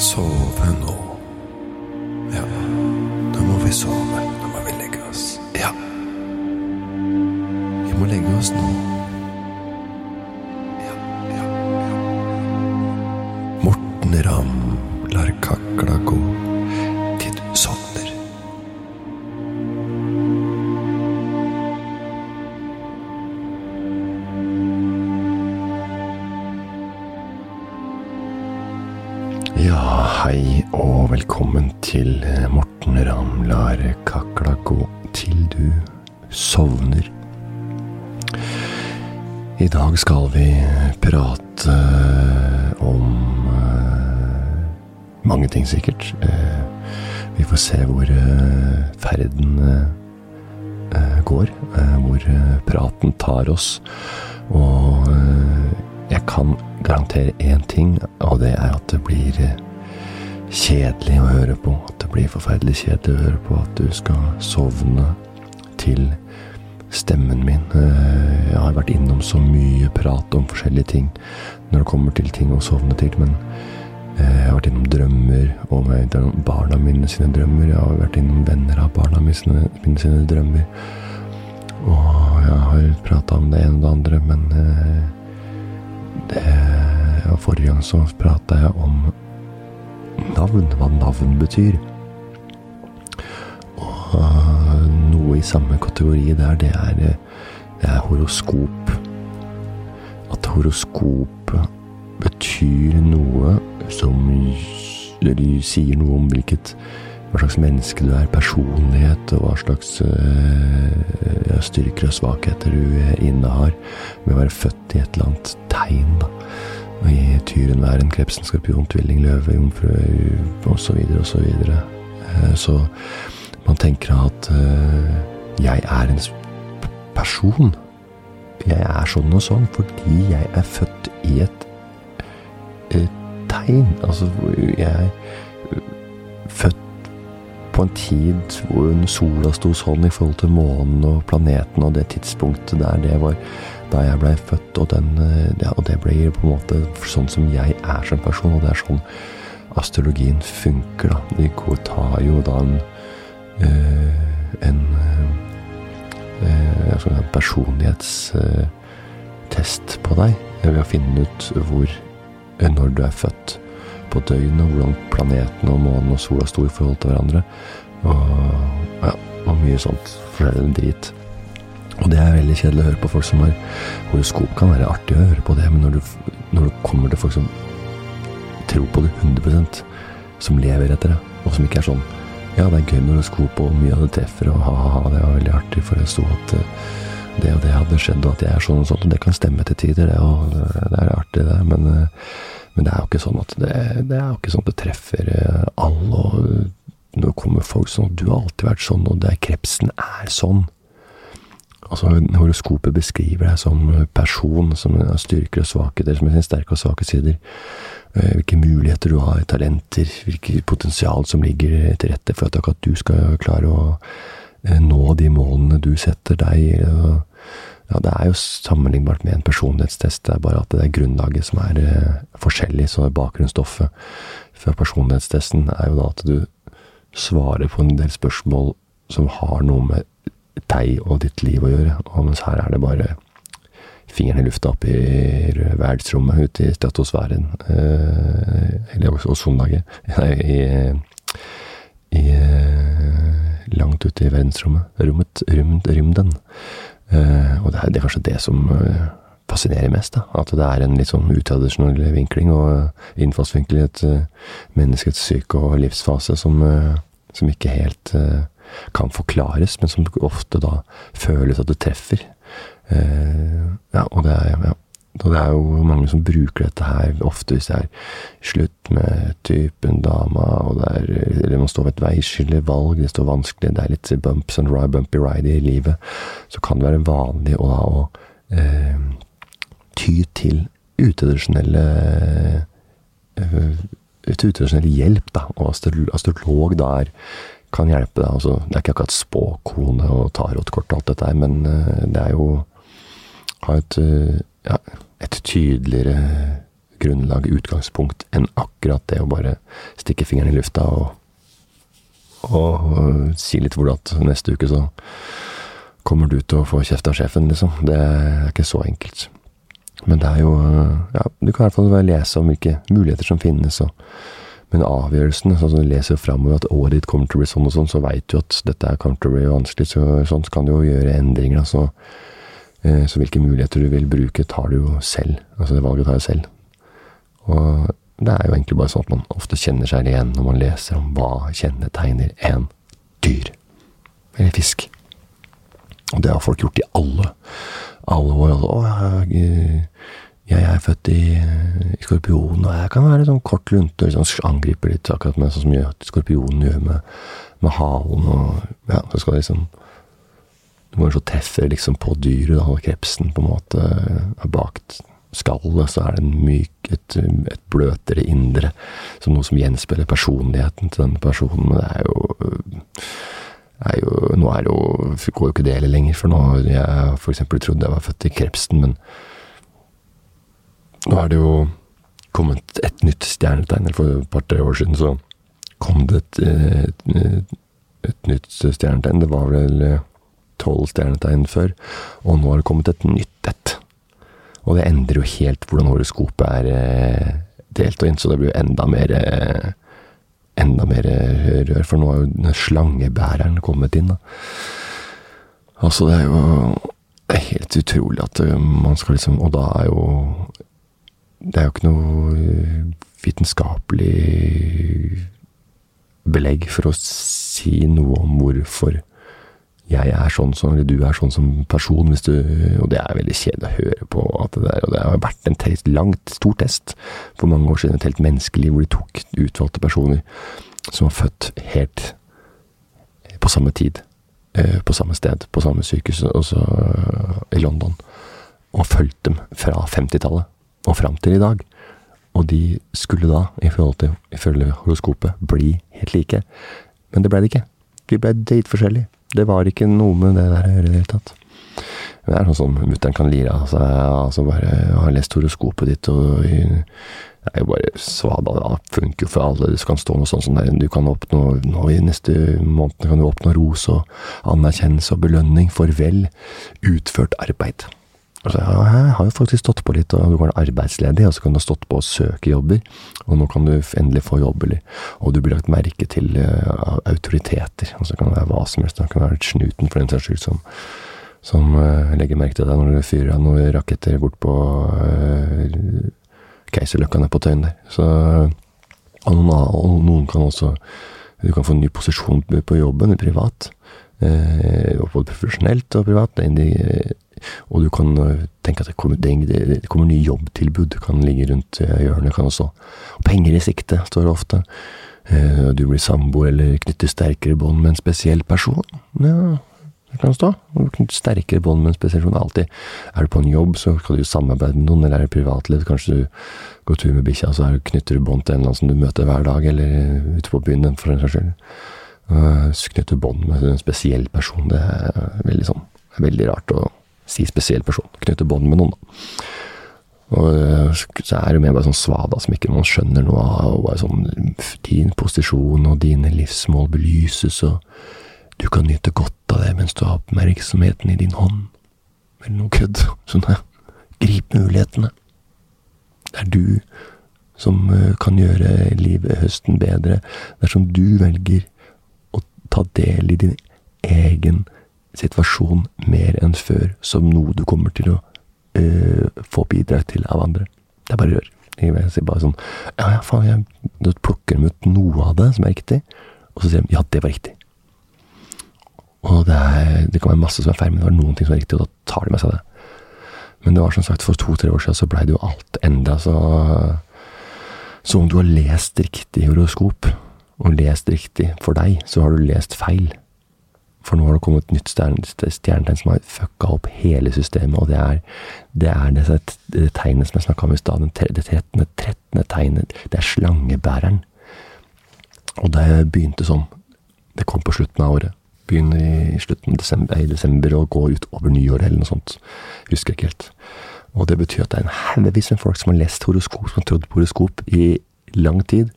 sove nå. Ja, nå må vi sove. Nå må vi legge oss. Ja. Vi må legge oss nå. I dag skal vi prate om eh, mange ting, sikkert. Eh, Vi får se hvor eh, ferden eh, går, eh, hvor eh, praten tar oss. Og eh, jeg kan garantere én ting, og det er at det blir eh, kjedelig å høre på. At det blir forferdelig kjedelig å høre på at du skal sovne til stemmen min. Eh, Jeg har vært innom så mye prat om forskjellige ting når det kommer til ting å sovne til, men eh, jeg har vært innom drømmer, og barna mine sine drømmer. Jeg har vært innom venner av barna mine sine, mine sine drømmer. Og jeg har prata om det ene og det andre, men eh, det, ja, forrige gang så prata jeg om navn, hva navn betyr. Og noe i samme kategori der, det er, øh, det er horoskop. At horoskop betyr noe som eller sier noe om hvilket hva slags menneske du er, personlighet, og hva slags øh, styrker og svakheter du innehar med å være født i et eller annet tegn. da. I tyren, væren, krepsen, skorpion, tvilling, løve, jomfru osv. osv. videre Så man tenker at eh, jeg er en person. Jeg er sånn og sånn fordi jeg er født i et, et tegn. Altså, jeg er eh, født på en tid hvor sola sto sånn i forhold til månen og planeten og det tidspunktet der det var da jeg blei født, og, den, eh, ja, og det blir på en måte sånn som jeg er som person, og det er sånn astrologien funker, da. De tar jo da en eh, en eh, altså en personlighetstest på deg ved å finne ut hvor eh, når du er født på døgnet, hvordan planeten og månen og sola sto i forhold til hverandre. Og, ja, og mye sånt forskjellig drit. Og det er veldig kjedelig å høre på folk som har horoskop. Kan være artig å høre på det, men når du, når du kommer til folk som tror på det 100% som lever etter det, og som ikke er sånn Ja, det er gøy med horoskop, og mye av det treffer, og ha-ha-ha, det var veldig artig, for det sto at eh, det og det hadde skjedd, og at jeg er sånn og sånn, og det kan stemme til tider, det, og det, er artig, det, men, eh, men det er jo ikke sånn at det, det er jo ikke sånn at det treffer eh, alle, og nå kommer folk sånn Du har alltid vært sånn, og det er krepsen er sånn. Altså, Horoskopet beskriver deg som person, som styrker og svakheter, som sine sterke og svake sider. Eh, Hvilke muligheter du har, talenter, hvilket potensial som ligger til rette for at du skal klare å eh, nå de målene du setter deg. Ja, det er jo sammenlignbart med en personlighetstest, det er bare at det er grunnlaget som er eh, forskjellig. Så bakgrunnsstoffet fra personlighetstesten er jo da at du svarer på en del spørsmål som har noe med deg og ditt liv å gjøre. Og mens her er det bare fingeren i lufta opp i verdensrommet, ute i stratosfæren, eh, eller ozonlaget, nei, i, i eh, langt ute i verdensrommet, rommet, rymd, rymden. Eh, og det er, det er kanskje det som fascinerer mest, da. At det er en litt sånn utradisjonell vinkling og innfallsvinkel i et menneskets syke og livsfase som, som ikke helt kan forklares, men som ofte da føles at det treffer. Eh, ja, og det er, ja. Og det er jo mange som bruker dette her ofte hvis det er slutt med typen dama, og det er, eller man står ved et veiskille, valg, det står vanskelig, det er litt bumps and ride, bumpy ride i livet, så kan det være vanlig å da å eh, ty til utradisjonelle eh, utradisjonell hjelp, da, og astrolog da er kan hjelpe deg. Altså, det er ikke akkurat spåkone og tarotkort og alt dette her, men eh, det er jo ha et, eh, ja, et tydeligere grunnlag, utgangspunkt, enn akkurat det å bare stikke fingeren i lufta og, og si litt hvordan at neste uke så kommer du til å få kjeft av sjefen, liksom. Det er ikke så enkelt. Men det er jo Ja, du kan i hvert fall lese om hvilke muligheter som finnes, og men avgjørelsene, sånn som du leser framover at året ditt kommer til å bli sånn og sånn, så veit du at dette kommer til å bli vanskelig, så sånn kan du jo gjøre endringer. altså Eh, så hvilke muligheter du vil bruke, tar du jo selv. Altså det valget tar du selv. Og det er jo egentlig bare sånn at man ofte kjenner seg igjen når man leser om hva kjennetegner en dyr. Eller fisk. Og det har folk gjort i alle, alle år. Altså, å, jeg, jeg, er født i, i skorpionen, og jeg kan være sånn kort lunte og liksom angripe litt, akkurat med sånn som skorpionen gjør med, med halen. Og ja, så skal det liksom hvor så treffer liksom på dyret, da, krepsen på en måte er bakt skallet, så er det myk, et, et, bløtere indre, som noe som gjenspeiler personligheten til denne personen. Men det er jo, er jo Nå er det jo, går jo ikke det heller lenger, for nå jeg for eksempel trodde jeg var født i krepsen, men nå er det jo kommet et nytt stjernetegn. For et par-tre år siden så kom det et, et, et nytt stjernetegn. Det var vel tolv stjernetegn før, og nå har det kommet et nytt et. Og det endrer jo helt hvordan horoskopet er eh, delt og inn, så det blir jo enda mer eh, enda mer eh, rør, for nå har jo slangebæreren kommet inn. da. Altså, det er jo det er helt utrolig at man skal liksom Og da er jo Det er jo ikke noe vitenskapelig belegg for å si noe om hvorfor jeg er sånn som, eller du er sånn som person, du Og det er veldig kjedelig å høre på at det der. Og det har vært en test, langt, stor test for mange år siden, et helt menneskeliv, hvor de tok utvalgte personer som var født helt på samme tid, eh, på samme sted, på samme sykehus, også i London, og fulgte dem fra 50-tallet og fram til i dag. Og de skulle da, i forhold ifølge horoskopet, bli helt like. Men det ble det ikke. De ble dritforskjellige. Det var ikke noe med det der å gjøre i det hele tatt. Det er sånn som mutter'n kan lire av seg. Altså bare har lest horoskopet ditt og Det er jo bare svada. Det funker jo for alle. Det kan stå noe sånt som der. Du nå i neste måned kan du oppnå ros og anerkjennelse og belønning for vel utført arbeid. Altså, jeg har jo faktisk stått på litt, og du kan være arbeidsledig, og så kan du ha stått på og søke jobber, og nå kan du endelig få jobb, eller, og du blir lagt merke til uh, autoriteter. og så kan det være hva som helst. Det kan være snuten, for den saks skyld, som, som uh, legger merke til deg når du fyrer av noen raketter bort på uh, Keiserløkka på Tøyen der. Så, og, noen, og noen kan også Du kan få en ny posisjon på jobben, privat. både profesjonelt og privat. Det er og du kan eh, tenke at det kommer, det kommer nye jobbtilbud, kan ligge rundt eh, hjørnet. kan også. Og penger i sikte, står det ofte. Eh, du blir samboer eller knytter sterkere bånd med en spesiell person. Ja, det kan stå. Knytter sterkere bånd med en spesiell person. Alltid. Er du på en jobb, så kan du samarbeide med noen, eller er det privatliv. Kanskje du går tur med bikkja, så knytter du bånd til en eller annen som du møter hver dag, eller ute på byen, for den saks skyld. Knytte bånd med en spesiell person, det er veldig sånn, veldig rart. å si spesiell person. Knytte bånd med noen, da. Og eh, så er det mer bare sånn svada som ikke man skjønner noe av, bare sånn Din posisjon og dine livsmål belyses, og du kan nyte godt av det mens du har oppmerksomheten i din hånd. Eller noe kødd. Sånn. Grip mulighetene. Det er du som eh, kan gjøre livet, høsten, bedre dersom du velger å ta del i din egen situasjon mer enn før som noe du kommer til å uh, få bidrag til av andre. Det er bare rør. Jeg sier bare sånn Ja, ja, faen, jeg, du plukker dem ut noe av det som er riktig, og så sier de ja, det var riktig. Og det, er, det kan være masse som er feil, men det var noen ting som er riktig, og da tar de med seg det. Men det var som sagt, for to-tre år siden så blei det jo alt enda så Så om du har lest riktig horoskop, og lest riktig for deg, så har du lest feil. For nå har det kommet et nytt stjernetegn som har fucka opp hele systemet, og det er det, er det, det tegnet som jeg snakka om i stad, det trettende, trettende tegnet. Det er slangebæreren. Og det begynte sånn. Det kom på slutten av året. Begynner i slutten av desember, i desember og går ut over nyåret eller noe sånt. Husker ikke helt. Og det betyr at det er en haugevis med folk som har lest horoskop, som har trodd på horoskop i lang tid.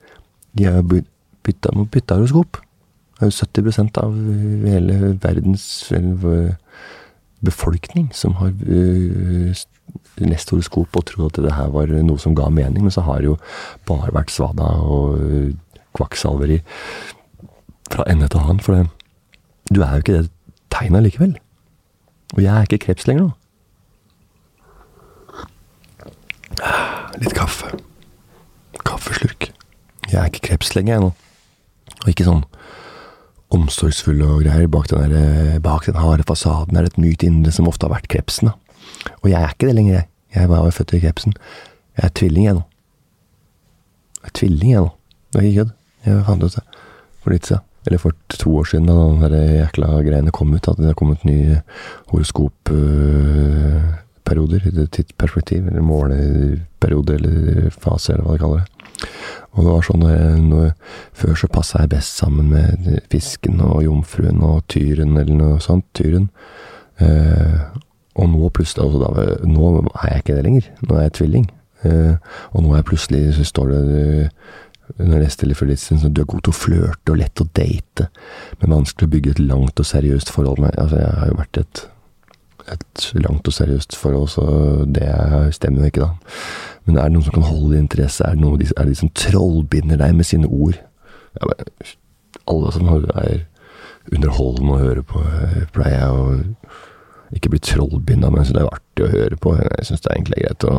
De har bytta, bytta horoskop. Det er jo 70% av hele verdens befolkning som har uh, horoskop og trodde at det her var noe som ga mening, men så har det jo bare vært svada og kvakksalveri fra ende til annen. For det, du er jo ikke det tegnet likevel. Og jeg er ikke kreps lenger nå. Litt kaffe. Kaffeslurk. Jeg er ikke kreps lenger, jeg nå. Og ikke sånn omsorgsfulle og greier. Bak den, der, bak den harde fasaden er det et mykt indre som ofte har vært krepsen. Da. Og jeg er ikke det lenger, jeg. Jeg var jo født i krepsen. Jeg er tvilling, jeg nå. Jeg er tvilling, jeg nå. Det er ikke kødd. Jeg fant ut det for litt siden. Eller for to år siden, da de jækla greiene kom ut. At det har kommet nye horoskopperioder. Uh, tidsperspektiv, eller måleperiode, eller fase, eller hva de kaller det. Og det var sånn når, Før så passa jeg best sammen med fisken og jomfruen og tyren, eller noe sånt. Tyren. Eh, og nå plutselig altså da, Nå er jeg ikke det lenger. Nå er jeg tvilling. Eh, og nå er jeg plutselig så står det når jeg stiller for litt siden, du er god til å flørte og lett å date, men vanskelig å bygge et langt og seriøst forhold med Altså, jeg har jo vært et, et langt og seriøst forhold, så det stemmer jo ikke, da. Men er det noen som kan holde din interesse? Er det, noen, er det de som trollbinder deg med sine ord? Ja, men, alle som er underholdende å høre på, eh, pleier jeg å ikke bli trollbinda med, så det er artig å høre på. Jeg syns det er egentlig greit å,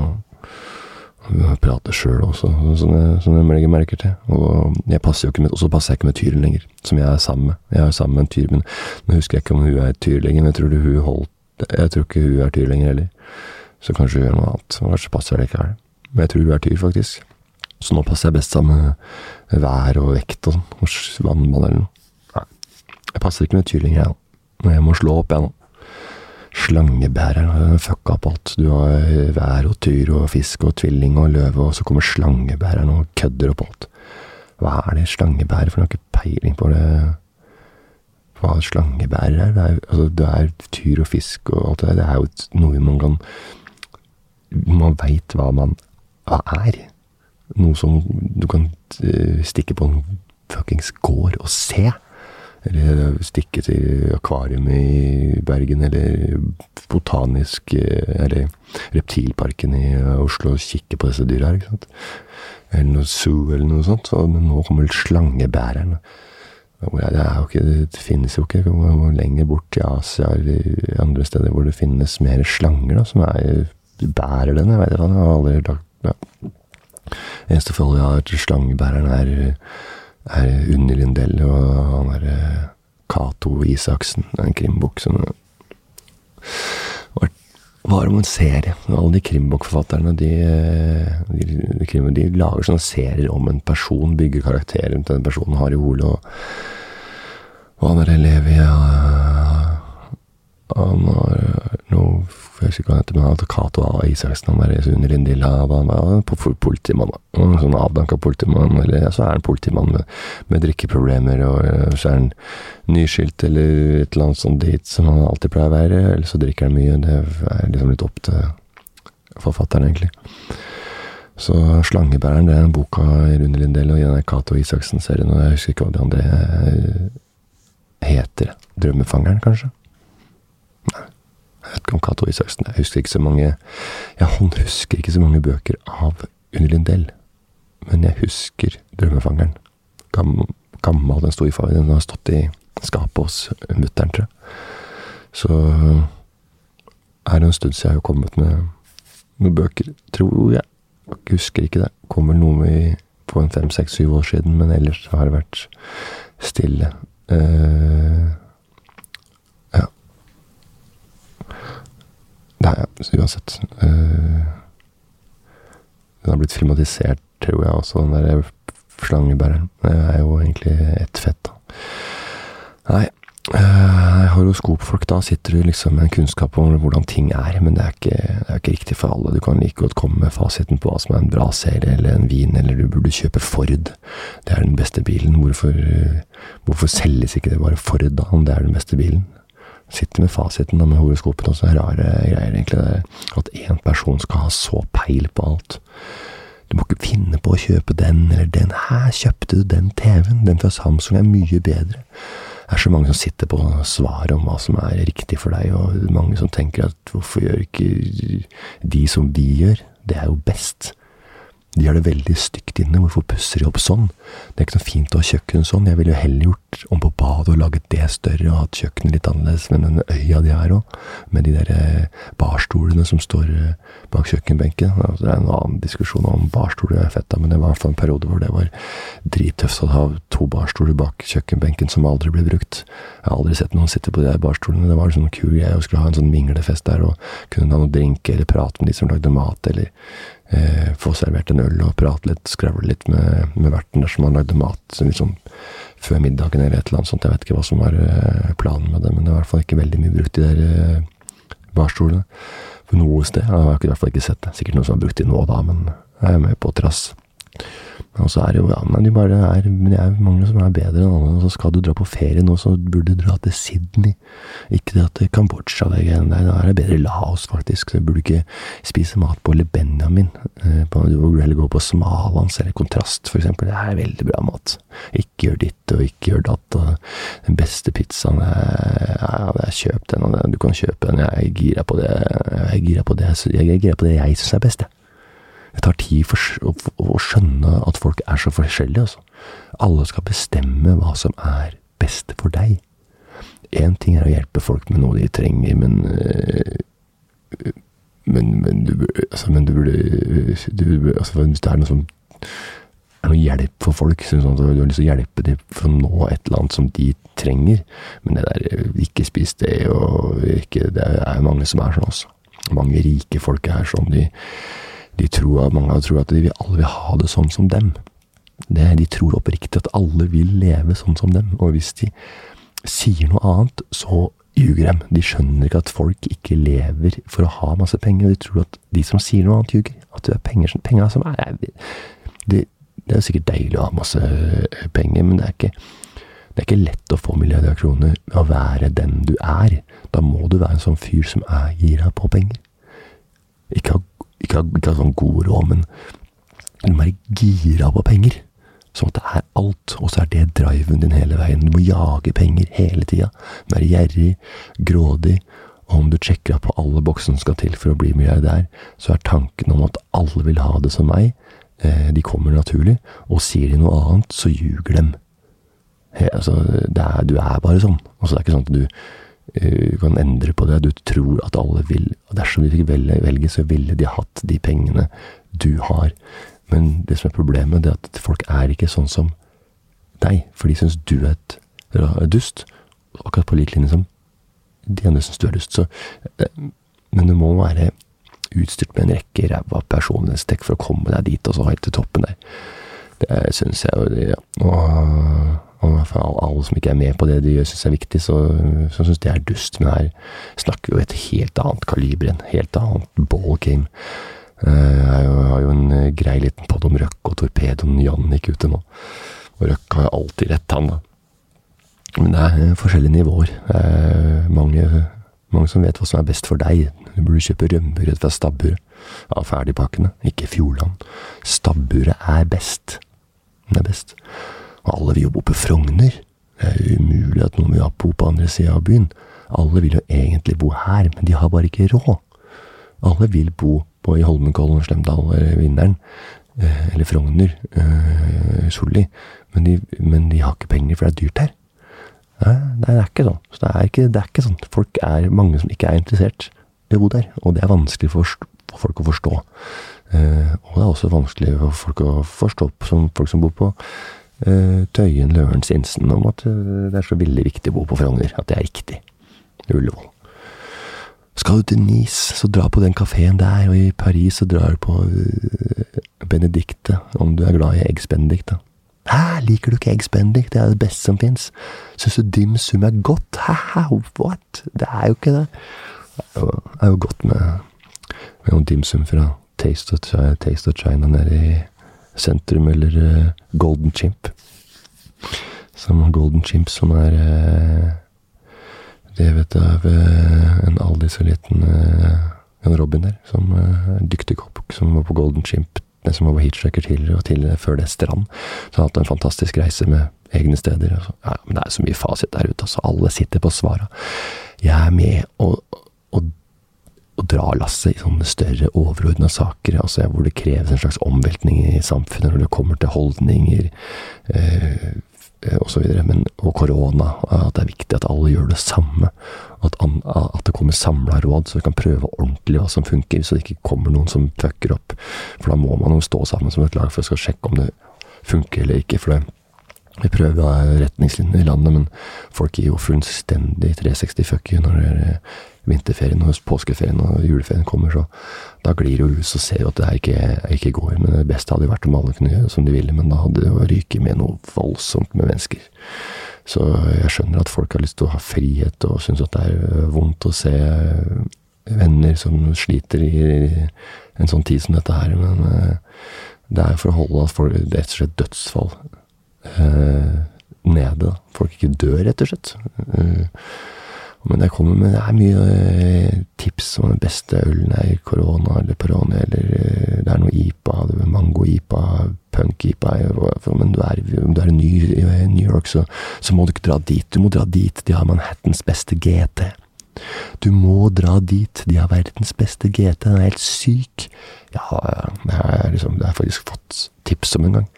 prate sjøl også, som jeg, som jeg legger merker til. Og jeg passer jo ikke med, så passer jeg ikke med Tyren lenger, som jeg er sammen med. Jeg er sammen med en tyr, men nå husker jeg ikke om hun er tyr lenger, men jeg tror, hun holdt, jeg tror ikke hun er tyr lenger heller. Så kanskje hun gjør noe annet. Kanskje passer det ikke her. Men jeg tror du er tyr, faktisk. Så nå passer jeg best sammen med vær og vekt og sånn. Vannball eller noe. Nei. Jeg passer ikke med tyrling, jeg nå. Jeg må slå opp, jeg nå. Slangebæreren fucka opp alt. Du har vær og tyr og fisk og tvilling og løve, og så kommer slangebæreren og kødder opp alt. Hva er det slangebærer for? Jeg har ikke peiling på det. Hva slangebærer er? Det er, altså, det er tyr og fisk og alt det der. Det er jo noe man kan Man veit hva man er? Noe som du kan eh, stikke på en fuckings gård og se? Eller stikke til akvariet i Bergen, eller botanisk eh, Eller reptilparken i Oslo og kikke på disse dyra her, ikke sant? Eller noe zoo, eller noe sånt. Så, men nå kommer slangebæreren. Det, ikke, det, finnes jo ikke lenger bort i Asia eller andre steder hvor det finnes mer slanger da, som er, bærer den. Jeg vet jeg har aldri lagt ja. Eneste forholdet jeg har til slangebæreren, er, er Unni Lindell og han derre Cato Isaksen. En krimbok som var om en serie. Alle de krimbokforfatterne de, de, de, de, lager sånne serier om en person, bygger karakterer rundt den personen, har i hodet. Og, og han derre Levi ja, Han har noe jeg husker ikke hva han heter, men han heter Cato. Isaksen. Han er under Lindilla. Han var politimann. En sånn avdanka politimann. Eller så er han politimann med, med drikkeproblemer, og eh, så er han nyskilt eller et eller annet sånt dit som han alltid pleier å være. Eller så drikker han mye. Det er liksom litt opp til forfatteren, egentlig. Så 'Slangebæreren' det er en boka i Rune Lindell og i den Cato Isaksen-serien. Og jeg husker ikke hva det andre eh, heter. 'Drømmefangeren', kanskje? Jeg vet ikke om Cato Isaksen Jeg husker ikke så mange Jeg husker ikke så mange bøker av Unni Lindell. Men jeg husker Drømmefangeren. Gammel, gammel den sto i far, Den har stått i skapet hos mutter'n, tror jeg. Så er det en stund siden jeg har kommet med noen bøker, tror jeg. Jeg husker ikke det. Kom vel noe med på en fem, seks, syv år siden, men ellers har det vært stille. Uh, Nei, uansett. Uh, den har blitt filmatisert, tror jeg også, den der slangebæreren. Det er jo egentlig ett fett, da. Nei. Uh, horoskopfolk, da sitter du liksom med en kunnskap om hvordan ting er, men det er, ikke, det er ikke riktig for alle. Du kan like godt komme med fasiten på hva som er en bra serie eller en vin, eller du burde kjøpe Ford. Det er den beste bilen. Hvorfor, hvorfor selges ikke det bare Ford, da, om det er den beste bilen? Sitter med fasiten da, med horoskopene og så rare greier, egentlig. At én person skal ha så peil på alt. Du må ikke finne på å kjøpe den eller den. Her kjøpte du den TV-en. Den fra Samsung er mye bedre. Det er så mange som sitter på svaret om hva som er riktig for deg, og mange som tenker at hvorfor gjør ikke de som vi gjør? Det er jo best. De har det veldig stygt inne. Hvorfor pusser de opp sånn? Det er ikke noe fint å ha kjøkkenet sånn. Jeg ville jo heller gjort om på badet og laget det større og hatt kjøkkenet litt annerledes med den øya de er òg. Med de der eh, barstolene som står eh, bak kjøkkenbenken. Altså, det er en annen diskusjon om barstoler er fett, men det var i hvert fall en periode hvor det var drittøft å ha to barstoler bak kjøkkenbenken som aldri ble brukt. Jeg har aldri sett noen sitte på de der barstolene. Det var sånn kul å skulle ha en sånn minglefest der og kunne ha noe drink eller prate med de som lagde mat, eller eh, få servert en øl og prate litt, skravle litt med, med verten dersom han lagde mat liksom før middagen eller et eller annet sånt. Jeg vet ikke hva som var eh, planen med det, men det var i hvert fall ikke veldig mye brukt, de der eh, barstolene. For noe sted. Jeg har i hvert fall ikke sett det. Sikkert noe som er brukt i nå da, men jeg er med på trass. Og så er det jo ja, men de bare er, men det er mange som er bedre enn andre. Og så skal du dra på ferie nå, så burde du dra til Sydney. Ikke det at Kambodsja det greiene der. Da er det bedre Laos, faktisk. Så du burde ikke spise mat på Le Benjamin. Eh, du burde heller gå på Smalans eller Kontrast, for eksempel. Det er veldig bra mat. Ikke gjør ditt og ikke gjør datt. Og den beste pizzaen er, ja, er Kjøp den, og du kan kjøpe den. Jeg er gira på det jeg er gira på det jeg, på det jeg syns er best, jeg. Det tar tid for, å, skjønne at folk er så forskjellige, altså. Alle skal bestemme hva som er best for deg. Én ting er å hjelpe folk med noe de trenger, men øh, men, men, du, altså, men du burde altså, Hvis det er noe som er noe hjelp for folk, sånn at du har lyst til å hjelpe dem for å nå et eller annet som de trenger Men det der ikke spis det, og ikke Det er mange som er sånn også. Mange rike folk er sånn. De, de tror, mange tror at de vil, alle vil ha det sånn som dem. Det, de tror oppriktig at alle vil leve sånn som dem. Og hvis de sier noe annet, så ljuger dem. De skjønner ikke at folk ikke lever for å ha masse penger. Og de tror at de som sier noe annet, ljuger. At det er penger, penger som er det, det, er sikkert deilig å ha masse penger, men det er ikke det er ikke lett å få milliarder av kroner ved å være den du er. Da må du være en sånn fyr som er gira på penger. Ikke ha ikke ikke sånn god råd, men du må være gira på penger. Sånn at det er alt, og så er det driven din hele veien. Du må jage penger hele tida. Være gjerrig, grådig. Og om du sjekker på alle boksene som skal til for å bli milliardær, så er tanken om at alle vil ha det som meg, eh, de kommer naturlig. Og sier de noe annet, så ljuger dem. He, altså, er, du er bare sånn. Altså, det er ikke sånn at du du eh, kan endre på det. Du tror at alle vil og Dersom de fikk velge, så ville de hatt de pengene du har. Men det som er problemet, det er at folk er ikke sånn som deg. For de syns du er et dust. Akkurat på lik linje som de andre syns du er dust. Så, eh, men du må være utstyrt med en rekke ræva personlighetstrekk for å komme deg dit, og så helt til toppen der. Det syns jeg jo. Ja. Og og for alle som ikke er med på det de syns er viktig, så, så syns det er dust. Men her snakker vi jo et helt annet kaliber, en helt annet ballgame. Eh, jeg har jo en eh, grei liten podd om Røkke og torpedoen Jannik ute nå. Og Røkke har alltid rett, han, da. Men det er eh, forskjellige nivåer. Er mange, mange som vet hva som er best for deg. Du burde kjøpe rømmebrød fra stabburet. Av ferdigpakkene, ikke Fjordland. Stabburet er best. Det er best. Alle vil jo bo på Frogner. Det er umulig at noen vil bo på andre sida av byen. Alle vil jo egentlig bo her, men de har bare ikke råd. Alle vil bo på i Holmenkollen, Slemdal eller Vinderen. Eh, eller Frogner. Eh, Solli. Men, men, de har ikke penger, for det er dyrt her. Nei, det er ikke sånn. Så det er ikke, det er ikke sånn. Folk er mange som ikke er interessert i å bo der. Og det er vanskelig for, for folk å forstå. Eh, og det er også vanskelig for folk å forstå som folk som bor på Tøyen, Lørensinsen om at uh, det er så veldig viktig å bo på Frogner. At det er riktig. Ullevål. Skal du til Nice, så dra på den kafeen der, og i Paris så drar du på uh, Benedicte, om du er glad i Eggs Benedict, da. Hæ, liker du ikke Eggs Benedict? Det er det beste som fins. Syns du dim sum er godt? Hæ, what? Det er jo ikke det. Det er jo, godt med, med dim sum fra Taste of, Taste of China nede i sentrum, eller uh, Golden Chimp. Som Golden Chimp, som er uh, drevet av eh, en aldri så liten eh, en Robin der, som er dyktig kokk, som var på Golden Chimp, som var på hitchhiker tidligere, og til før det Strand. Så han har hatt en fantastisk reise med egne steder. Ja, men det er så mye fasit der ute, altså. Alle sitter på svara. Jeg er med og, og, dra lasset i sånne større, overordna saker, altså hvor det kreves en slags omveltning i samfunnet når det kommer til holdninger. Eh, osv. og korona. At det er viktig at alle gjør det samme. At, an, at det kommer samla råd, så vi kan prøve ordentlig hva som funker, så det ikke kommer noen som fucker opp. For da må man jo stå sammen som et lag for å sjekke om det funker eller ikke. For det, vi prøver å retningslinjer i landet, men folk gir jo fullstendig 360 fuck you når det er vinterferien og påskeferien og juleferien kommer, så da glir jo ut, så ser jo at det her ikke, ikke går. Men det beste hadde vært om alle kunne gjøre som de ville, men da hadde det jo ryket med noe voldsomt med mennesker. Så jeg skjønner at folk har lyst til å ha frihet og syns at det er vondt å se venner som sliter i en sånn tid som dette her, men eh, det er for å holde at folk, rett og slett dødsfall nede. Folk ikke dør, rett og slett. Men det kommer med det er mye eh, tips om den beste ølen er korona eller Peroni, eller eh, det er noe IPA, mango-IPA, punk-IPA Men du er, om du er ny i New York, så, så, må du ikke dra dit. Du må dra dit. De har Manhattans beste GT. Du må dra dit. De har verdens beste GT. Den er helt syk. Ja, har liksom, jeg faktisk fått tips om en gang.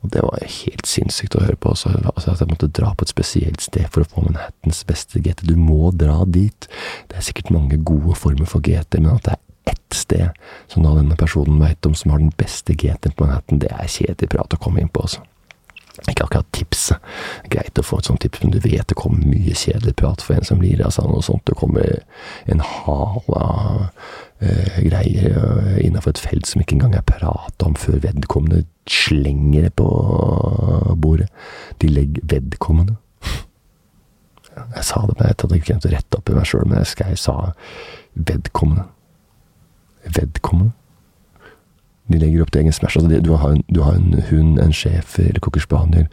Og det var helt sinnssykt å høre på. Så, altså At jeg måtte dra på et spesielt sted for å få Manhattans beste GT. Du må dra dit. Det er sikkert mange gode former for GT, men at det er ett sted som da denne personen veit om, som har den beste GT-en på Manhattan, det er kjedelig prat å komme inn på, altså. Ikke akkurat tipset. Greit å få et sånt tips, men du vet det kommer mye kjedelig prat for en som lirer av seg noe sånt. Det kommer en hal av uh, greier uh, innafor et felt som ikke engang er prata om før vedkommende slenger det på bordet. De legger vedkommende. Jeg sa det, men jeg hadde ikke å rette opp i meg sjøl, men jeg, jeg sa vedkommende. Vedkommende. De legger opp til egen smash. Altså, du, har en, du, har en, hund, en schæfer eller cocker spaniel,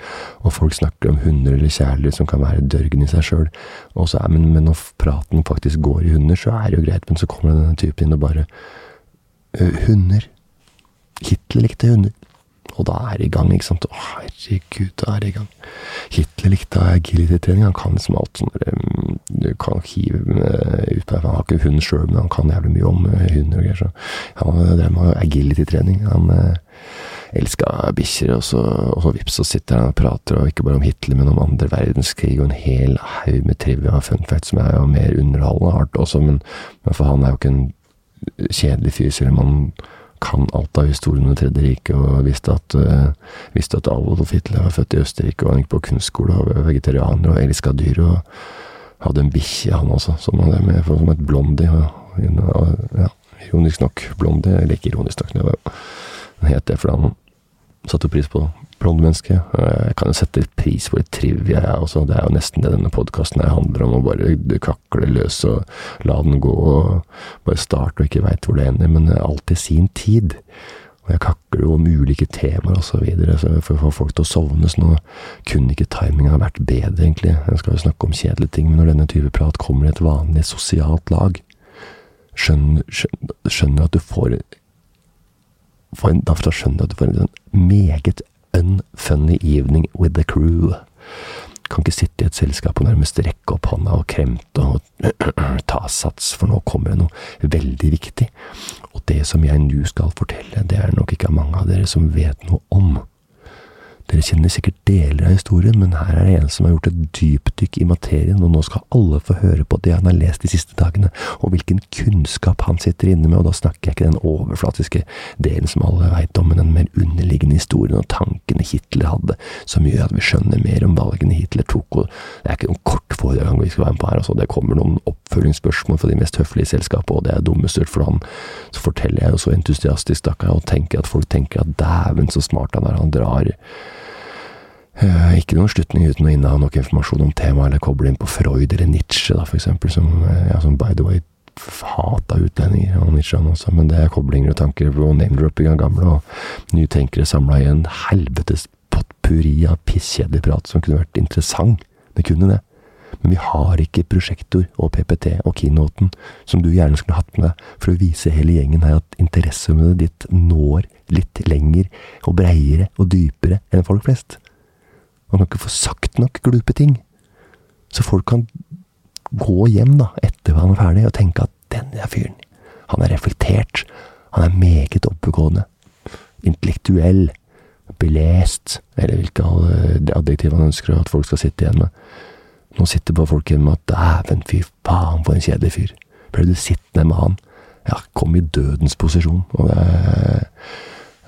og folk snakker om hunder eller kjæledyr som kan være dørgen i seg sjøl. Men, men når praten faktisk går i hunder, så er det jo greit, men så kommer denne typen inn og bare uh, Hunder. Hitler likte hunder. Og da er det i gang, ikke sant. Å, herregud, da er det i gang. Hitler likte agility-trening. Han kan liksom alt sånn mm, Du kan hive ut på Han har ikke hund sjøl, men han kan jævlig mye om eh, hunder og greier. Så han drev med agility-trening. Han eh, elska bikkjer, og så, så vips, så sitter han og prater, og ikke bare om Hitler, men om andre verdenskrig, og en hel haug med trivia og fun facts som er jo mer underholdende hardt også, men, men for han er jo ikke en kjedelig fyr, selv om han kan alt av historien om Det tredje riket, og visste at, uh, visste at Adolf Hitler var født i Østerrike, og han gikk på kunstskole og var vegetarianer og elska dyr, og hadde en bikkje, han også, som han med, som et blondie. Ja, ironisk nok blondie, eller ikke ironisk nok, det var, jo het det fordi han satte pris på blonde menneske. Jeg kan jo sette pris på litt trivia, jeg også. Det er jo nesten det denne podkasten handler om. Å bare kakle løs og la den gå, og bare starte og ikke veit hvor det ender. Men alltid sin tid. Og jeg kakler jo om ulike temaer osv. for å få folk til å sovne. Så nå kunne ikke timinga vært bedre, egentlig. Jeg skal jo snakke om kjedelige ting, men når denne type prat kommer i et vanlig sosialt lag, skjønner, skjønner at du får, for en, Da skjønner du at du får en meget unfunny evening with the crew. Kan ikke sitte i et selskap og nærmest rekke opp hånda og kremte og ta sats, for nå kommer det noe veldig viktig. Og det som jeg nå skal fortelle, det er nok ikke mange av dere som vet noe om. Dere kjenner sikkert deler av historien, men her er det en som har gjort et dypdykk i materien, og nå skal alle få høre på det han har lest de siste dagene, og hvilken kunnskap han sitter inne med, og da snakker jeg ikke den overflatiske delen som alle veit om, men den mer underliggende historien og tankene Hitler hadde, som gjør at vi skjønner mer om valgene Hitler tok, og det er ikke noen kort foredrag vi skal være med på her, altså, det kommer noen oppfølgingsspørsmål fra de mest høflige selskapene, og det er dummesturt for han, så forteller jeg jo så entusiastisk, stakkar, og tenker at folk tenker at dæven så smart han er, han drar ikke noen slutning uten å inneha nok informasjon om temaet, eller koble inn på Freud eller Nietzsche, da, for eksempel, som, uh, ja, som by the way hata utlendinger, og Nietzsche også, men det er koblinger og tanker og name-dropping av gamle og nye tenkere samla i en helvetes potpurri av pisskjedelig prat som kunne vært interessant. Det kunne det. Men vi har ikke prosjektor og PPT og keynoten som du gjerne skulle hatt med deg for å vise hele gjengen her at interesseområdet ditt når litt lenger og breiere og dypere enn folk flest. Man kan ikke få sagt nok glupe ting. Så folk kan gå hjem da, etter han er ferdig, og tenke at denne fyren, han er reflektert. Han er meget oppegående. Intellektuell. Belest. Eller hvilke adjektiv han ønsker at folk skal sitte igjen med. Nå sitter bare folk igjen med at dæven, fy faen, for en kjedelig fyr. Ble du sittende med han? Ja, kom i dødens posisjon. Og det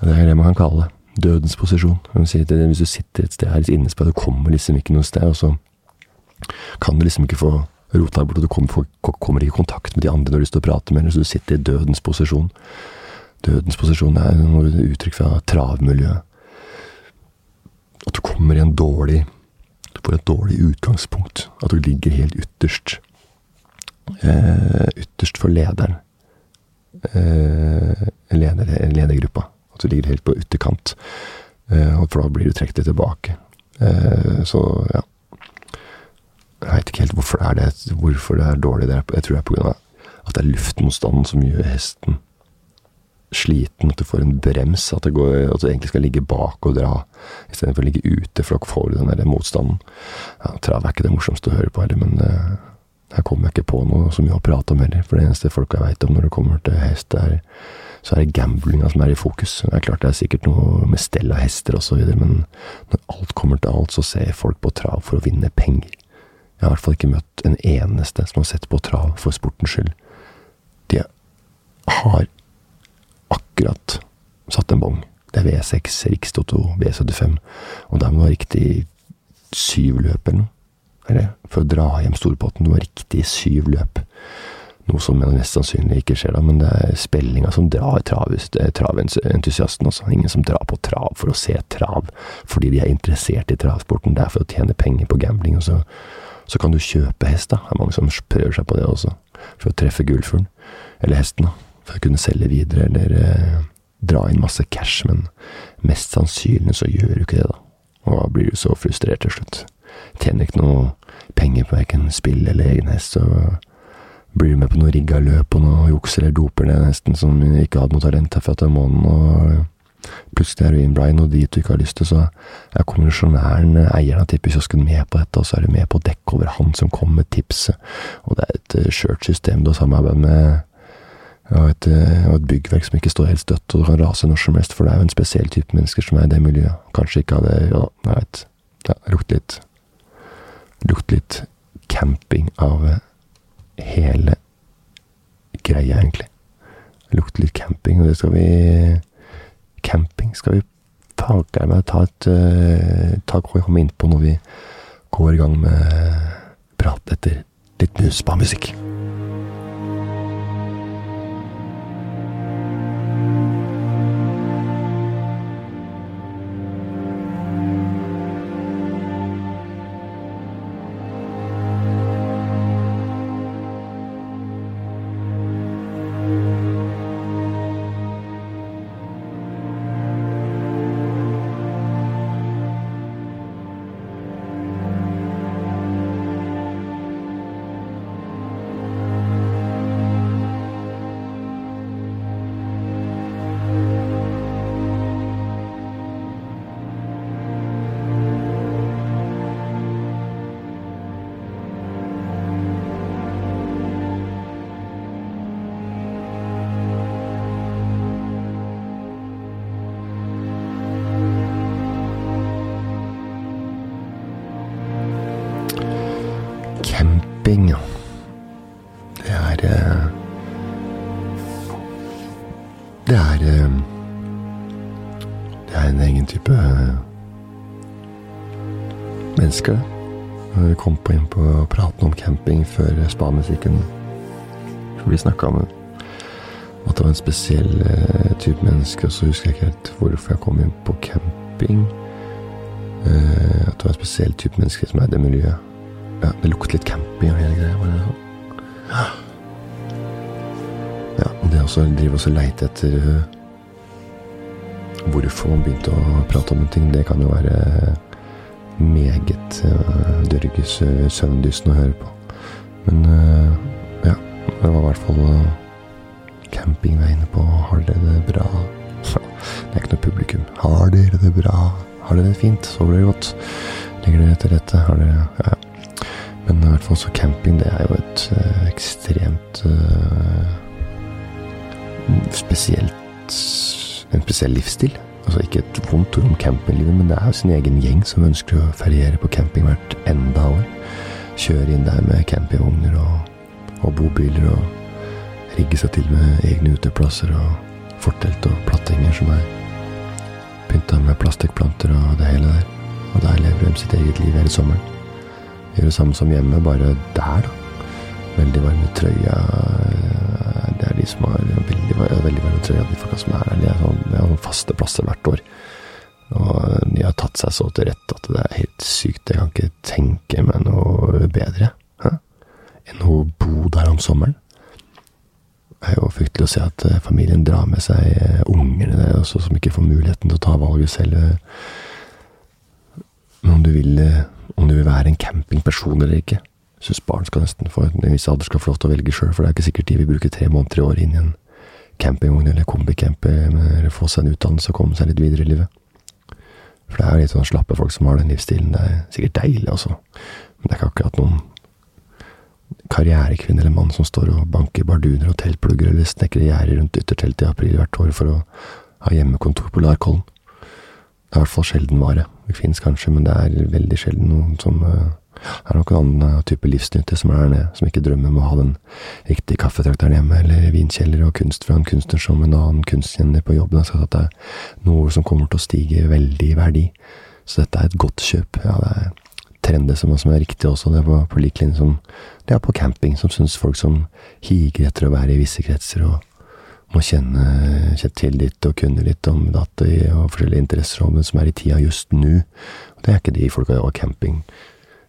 det er det man kan kalle det. Dødens posisjon. Hvis du sitter et sted her innesperret, du kommer liksom ikke noe sted, og så kan du liksom ikke få rota bort, og du kommer, kommer, ikke i kontakt med de andre du har lyst til å prate med eller så du sitter i dødens posisjon. Dødens posisjon er noe uttrykk fra travmiljøet. At du kommer i en dårlig Du får et dårlig utgangspunkt. At du ligger helt ytterst. Eh, ytterst for lederen. Eh, leder, ledergruppa. At du ligger helt på ytterkant. Eh, for da blir du trukket tilbake. Eh, så ja. Jeg veit ikke helt hvorfor det er det, hvorfor det er dårlig. Jeg tror det er pga. at det er luftmotstanden som gjør hesten sliten, at du får en brems, at, går, at du egentlig skal ligge bak og dra, istedenfor å ligge ute, for da får du den der motstanden. Ja, trav er ikke det morsomste å høre på heller, men uh, her kommer jeg ikke på noe så mye å prate om heller. For det eneste folka veit om når det kommer til hest, er, så er det gamblinga som er i fokus. Det er klart det er sikkert noe med stell av hester osv., men når alt kommer til alt, så ser folk på trav for å vinne penger. Jeg har i hvert fall ikke møtt en eneste som har sett på trav for sportens skyld. De har akkurat satt en bong. Det er V6, Rikstoto, V75, og der må du ha riktig syv løp eller noe. Eller, for å dra hjem storpotten. Må ha riktig syv løp. Noe som mest sannsynlig ikke skjer da, men det er spillinga som drar traventusiasten også. Ingen som drar på trav for å se trav fordi de er interessert i travsporten. Det er for å tjene penger på gambling. Og så, så kan du kjøpe hest, da. Det er mange som prøver seg på det også. For å treffe gullfuglen. Eller hesten, da for å kunne selge videre eller eh, dra inn masse cash, men mest sannsynlig så gjør du ikke det, da. Og da blir du så frustrert til slutt. Tjener ikke noe penger på verken spill eller egen hest, så blir med på noe rigga løp og noe juks eller doper ned hesten som ikke hadde noe talent herfra til måneden, og plutselig er du innblind og dit du ikke har lyst til, så er kommisjonæren, eieren av tippekiosken, med på dette, og så er du med på å dekke over han som kom med tipset, og det er et eh, skjørt system du har samarbeid med og et, eh, og et, byggverk som ikke står helt støtt og kan rase når som helst, for det er jo en spesiell type mennesker som er i det miljøet. Kanskje ikke hadde Ja, jeg vet. Ja, lukt litt Lukt litt camping av eh, hele greia, egentlig. Det lukter litt camping, og det skal vi Camping skal vi farge med å ta et uh, ta, komme inn på når vi går i gang med prat etter litt spa-musikk. Type menneske. mennesker. Vi kom på inn på praten om camping før spamusikken. Vi snakka om at det var en spesiell type menneske, og så husker jeg ikke helt hvorfor jeg kom inn på camping. At det var en spesiell type menneske som er miljøet. Ja, det lukter litt camping og hele greia. Sånn? Ja. det det også drive og leite etter hvorfor man begynte å prate om en ting. Det kan jo være meget uh, dørges uh, søvndyssende å høre på. Men uh, ja, det var i hvert fall uh, campingveiene på Har dere det bra? det er ikke noe publikum. Har dere det bra? Har dere det fint? Sover dere godt? Legger dere til rette? Har dere Ja. Men i hvert fall så camping, det er jo et uh, ekstremt spesielt En spesiell livsstil. Altså ikke et vondt ord om campinglivet, men det er jo sin egen gjeng som ønsker å feriere på camping hvert enda år. Kjøre inn der med campingvogner og, og bobiler og rigge seg til med egne uteplasser og fortelt og plattinger som er pynta med plastikkplanter og det hele der. Og der lever de sitt eget liv hele sommeren. Gjør det samme som hjemme, bare der, da. Veldig varme trøya. Det er de som har veldig, veldig varme trøya, de folka som er her. De har sånn, sånn faste plasser hvert år. Og de har tatt seg så til rette at det er helt sykt. Jeg kan ikke tenke meg noe bedre hæ? enn å bo der om sommeren. Det er jo fryktelig å se at familien drar med seg ungene der også, som ikke får muligheten til å ta valget selv. Men om du vil, om du vil være en campingperson eller ikke. Jeg syns barn skal nesten få en viss alder skal få lov til å velge sjøl, for det er ikke sikkert de vil bruke tre måneder i året inn i en campingvogn eller kombicamp eller få seg en utdannelse og komme seg litt videre i livet. For det er litt sånn slappe folk som har den livsstilen. Det er sikkert deilig, altså. Men det er ikke akkurat noen karrierekvinne eller mann som står og banker barduner og teltplugger eller snekrer gjerder rundt ytterteltet i april hvert år for å ha hjemmekontor på Larkollen. Det er i hvert fall sjelden vare. Det fins kanskje, men det er veldig sjelden noen som uh, er noen annen type livsnytte som er der nede, som ikke drømmer om å ha den riktige kaffetrakteren hjemme, eller vinkjeller og kunst fra en kunstner som en annen kunstkjenner på jobben Så det er noe som kommer til å stige veldig i verdi. Så dette er et godt kjøp. Ja, det er trender som, som er riktig også. Det er på, på lik linje som det er på camping, som syns folk som higer etter å være i visse kretser og må kjenne, kjenne til litt og kunne litt om datter og forskjellige interesser om det som er i tida just nå. Og det er ikke de folka i campingbransjen,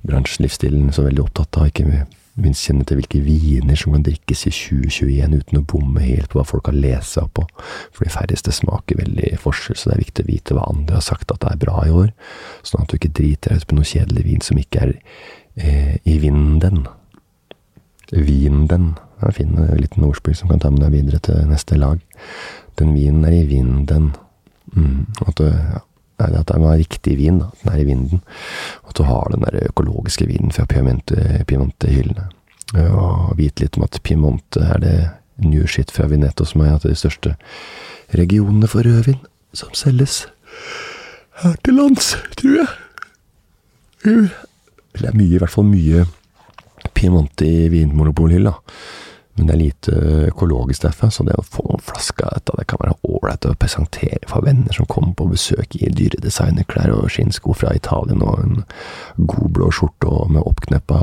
livsstilen, så veldig opptatt av. Ikke minst kjenne til hvilke viner som kan drikkes i 2021 uten å bomme helt på hva folk har lest seg opp på. For de færreste smaker veldig forskjell, så det er viktig å vite hva andre har sagt at det er bra i år. Sånn at du ikke driter deg ut på noe kjedelig vin som ikke er eh, i vinden. Vinden. Det er en fin liten ordspill som kan ta med deg videre til neste lag. Den vinen er i vinden. Mm, at du, ja, at det er riktig vin, da. Den er i vinden. At du har den der økologiske vinen fra Piemonte-hyllene. Og vite litt om at Piemonte er det new shit fra Vineto, som er et av de største regionene for rødvin som selges her til lands, tror jeg. Det er mye, i hvert fall mye Piemonte i vinmonopolhylla. Men det er lite økologisk derfra, så det å få noen flasker av dette, det kan være ålreit å presentere for venner som kommer på besøk i dyre designerklær og skinnsko fra Italien, og en god blå skjorte med oppkneppa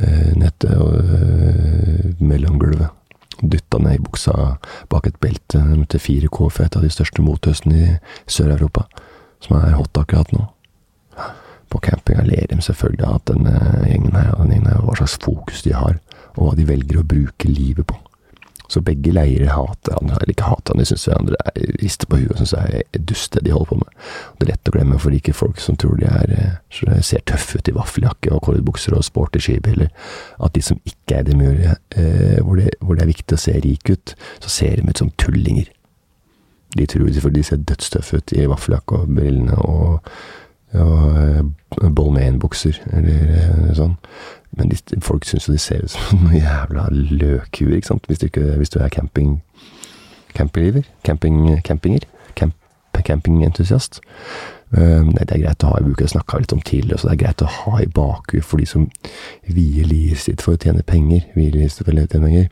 nettet nette og eh, mellomgulvet. Dytta ned i buksa bak et belte til 4K fra et av de største mothøstene i Sør-Europa, som er hot akkurat nå. På campinga ler de selvfølgelig av at denne gjengen her, denne gjengen hva slags fokus de har og hva de velger å bruke livet på. Så begge leirer hater han, eller ikke hater han, de syns hverandre er rister på huet og syns det er dust det de holder på med. Det er lett å glemme for rike folk som tror de er, eh, ser tøffe ut i vaffeljakke og cordbukser og sporty skibriller, at de som ikke er det mulige, eh, hvor, det, hvor det er viktig å se rik ut, så ser de ut som tullinger. De tror for de ser dødstøffe ut i vaffeljakke og brillene og, og eh, Bolmain-bukser, eller sånn. Men de, folk syns jo de ser ut som noen jævla løkhuer, ikke sant, hvis du, ikke, hvis du er camping campingliver. Camping, campinger. Camp, campingentusiast. Uh, det er greit å ha i buka, det snakka litt om tidligere, så det er greit å ha i bakhuet for de som vier livet sitt for å tjene penger. Vier livet sitt for å tjene penger.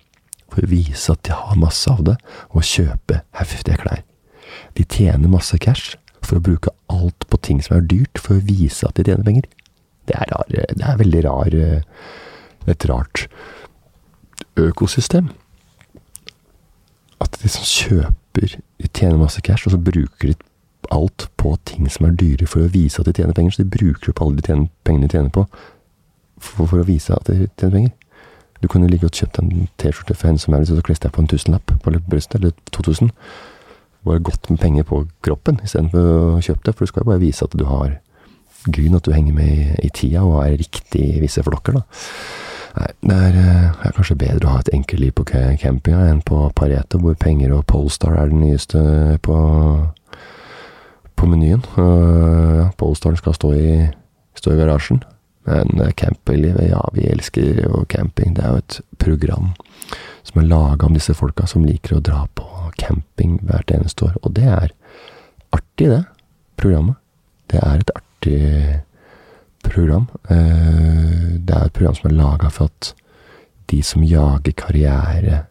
For å vise at de har masse av det, og kjøpe heftige klær. De tjener masse cash for å bruke alt på ting som er dyrt, for å vise at de tjener penger. Det er, rar, det er veldig rar eh, Et rart økosystem. At de som kjøper De tjener masse cash, og så bruker de alt på ting som er dyre for å vise at de tjener penger. Så de bruker opp alle de tjener, pengene de tjener på for, for, å vise at de tjener penger. Du kunne like godt kjøpt en T-skjorte for henne som er og klistra på en tusenlapp på brystet, eller 2000. Bare godt med penger på kroppen istedenfor å kjøpe det, for du skal jo bare vise at du har gryn at du henger med i, tida og er riktig i visse flokker, da. Nei, det er, eh, er, kanskje bedre å ha et enkelt liv på campinga enn på Pareto, hvor penger og Polestar er det nyeste på, på menyen. Og, ja, Polestaren skal stå i, stå i garasjen. Men eh, campinglivet, ja, vi elsker jo camping. Det er jo et program som er laga om disse folka som liker å dra på camping hvert eneste år. Og det er artig, det programmet. Det er et artig program. Eh, det er et program som er laga for at de som jager karriere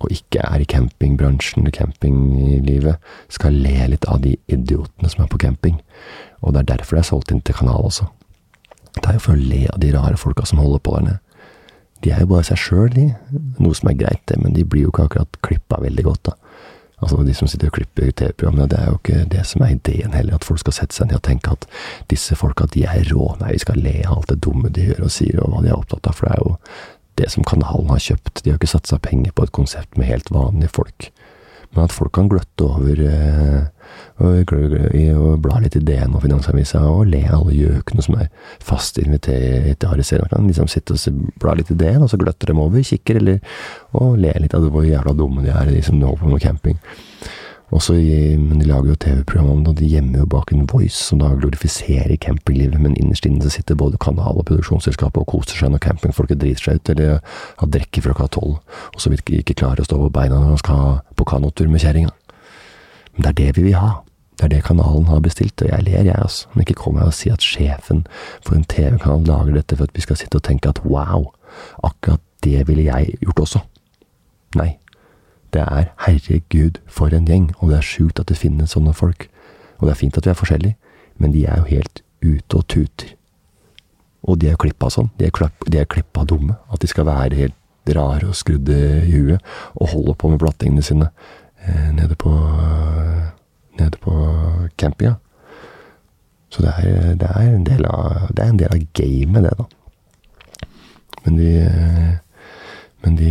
og ikke er i campingbransjen campinglivet, skal le litt av de idiotene som er på camping. Og det er derfor det er solgt inn til kanal også. Det er jo for å le av de rare folka som holder på der nede. De er jo bare seg sjøl, de. Noe som er greit, det, men de blir jo ikke akkurat klippa veldig godt, da. Altså De som sitter og klipper TV-programmene, det er jo ikke det som er ideen heller. At folk skal sette seg ned og tenke at disse folka de er rå. Nei, vi skal le av alt det dumme de gjør og sier, og hva de er opptatt av. For det er jo det som kanalen har kjøpt. De har ikke satsa penger på et konsept med helt vanlige folk. Men at folk kan gløtte over eh, og, og bla litt i DN og Finansavisa og le alle gjøkene som er fast invitert Harry Serien. Kan liksom sitte og bla litt i DN, og så gløtter dem over, kikker, eller og ler litt av hvor jævla dumme de er, de som holder på med camping. Også i, men de lager jo TV-program om det, og de gjemmer jo bak en voice som da glorifiserer campinglivet, men innerst inne så sitter både kanal og produksjonsselskapet og koser seg når campingfolket driter seg ut, eller har drikker fra klokka tolv, og så vidt ikke klarer å stå på beina når de skal på kanotur med kjerringa. Men det er det vi vil ha. Det er det kanalen har bestilt, og jeg ler, jeg, altså. Men ikke kom her og si at sjefen for en TV-kanal lager dette for at vi skal sitte og tenke at wow, akkurat det ville jeg gjort også. Nei. Det er herregud for en gjeng, og det er sjukt at det finnes sånne folk. Og det er fint at vi er forskjellige, men de er jo helt ute og tuter. Og de er klippa sånn. De er, klapp, de er klippa dumme. At de skal være helt rare og skrudde i huet, og holde på med blattingene sine nede på nede på campinga. Så det er, det er, en del av, det er en del av gamet, det, da. Men de Men de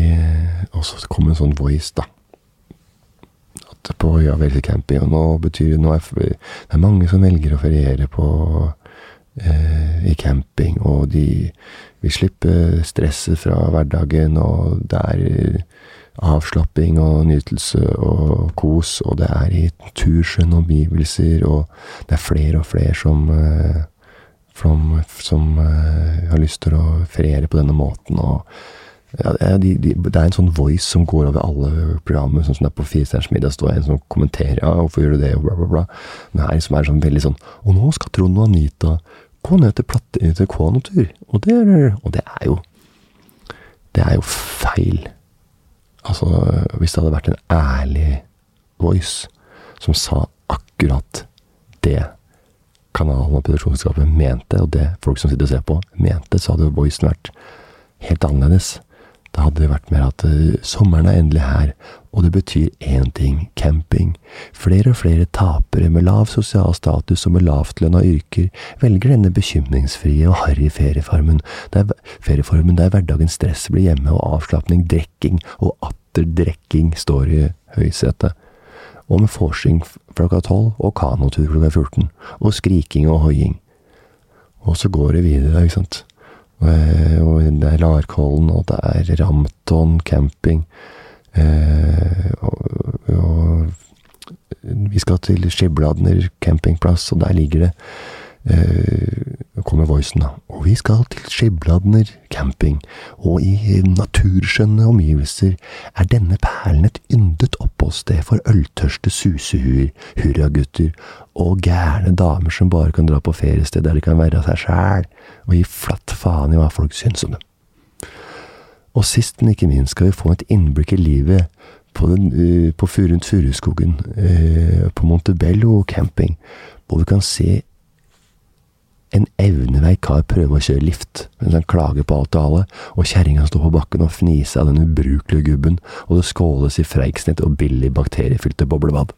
også kom en sånn voice, da. At på ja, veldig camping, og nå betyr nå er, Det er mange som velger å feriere på eh, i camping, og de vil slippe stresset fra hverdagen, og det er avslapping og nytelse og kos, og det er i turskjønne omgivelser, og det er flere og flere som uh, som, som uh, har lyst til å feriere på denne måten. og ja, de, de, det er en sånn voice som går over alle programmer, sånn som det er på Firestjerners middag. står en som kommenterer ja, 'hvorfor gjør du det', og bla, bla, bla. Men her som er sånn veldig sånn 'Og nå skal Trond og Anita gå ned til, platte, til Kånotur'. Og det, og det er jo Det er jo feil. Altså, hvis det hadde vært en ærlig voice som sa akkurat det kanalen og produksjonsselskapet mente, og det folk som sitter og ser på, mente, så hadde voicen vært helt annerledes. Da hadde det vært mer at uh, sommeren er endelig her, og det betyr én ting – camping. Flere og flere tapere med lav sosial status og med lavtlønna yrker velger denne bekymringsfrie og harry ferieformen, ferieformen der hverdagens stress blir hjemme og avslapning, drikking og atter drikking står i høysetet. Og med vorsing klokka tolv og kanotur klokka 14, og skriking og hoiing. Og så går det videre, ikke sant. Eh, og det er Larkollen, og det er Ramton camping. Eh, og, og, vi skal til Skibladner campingplass, og der ligger det Nå kommer voicen, da. Og vi skal til Skibladner camping, og i naturskjønne omgivelser er denne perlen et yndet oppholdssted for øltørste susehuer, hurragutter og gærne damer som bare kan dra på feriested der de kan være seg sjæl, og gi flatt faen i hva folk syns om dem. Og sist, men ikke minst, skal vi få et innblikk i livet på, den, uh, på rundt Furuskogen, uh, på Montebello camping, hvor vi kan se en evneveik kar prøve å kjøre lift mens han klager på alt og alle, og kjerringa står på bakken og fniser av den ubrukelige gubben, og det skåles i Freigsnett og billig bakteriefylte boblebad.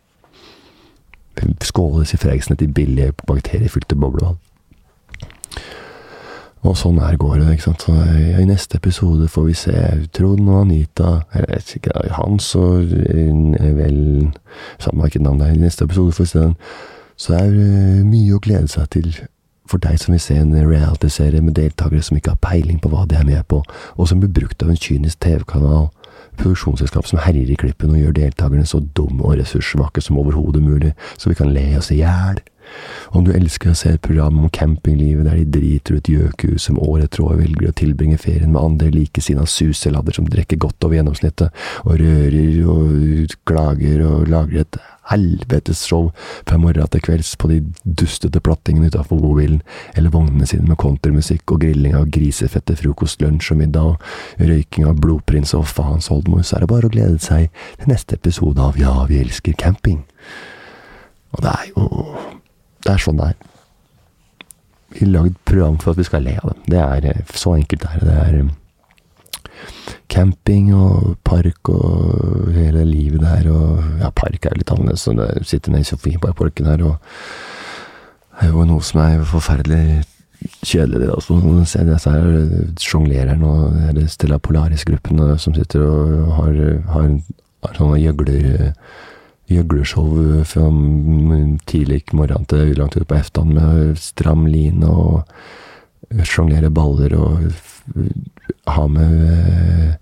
Skåles i Freigsnett i billig bakteriefylte boblebad. Og sånn her går det, ikke sant. Så I neste episode får vi se Trond og Anita Eller ikke, Hans og vel Samme hvilket navn det. I neste episode får vi se den. Så det er mye å glede seg til For deg som vil se en realityserie med deltakere som ikke har peiling på hva de er med på, og som blir brukt av en kynisk TV-kanal, produksjonsselskap som herjer i klippen og gjør deltakerne så dumme og ressurssvake som overhodet mulig, så vi kan le oss i hjel. Om du elsker å se et program om campinglivet der de driter ut gjøkus som år etter år velger å tilbringe ferien med andre likesinnede suseladder som drikker godt over gjennomsnittet, og rører og klager og lager et helvetes show fra morgen til kvelds på de dustete plattingene utafor bobilen, eller vognene sine med countrymusikk og grilling av grisefette frokost, lunsj og middag, og røyking av blodprins og faens oldemor, så er det bare å glede seg til neste episode av Ja, vi elsker camping. Og det er jo Det er sånn det er. Vi har lagd program for at vi skal le av dem. Det er så enkelt det er. Det er camping og park og hele livet der. Og ja, park er litt annerledes. Så det sitter nede i Sofienbergparken her, og det er jo noe som er forferdelig kjedelig, det også. Nå ser disse her sjonglererne og Stella Polaris-gruppen som sitter og har, har, har sånne gjøgler gjøglershow fra tidlig morgen til langt utpå eftan med stram line og sjonglere baller og ha med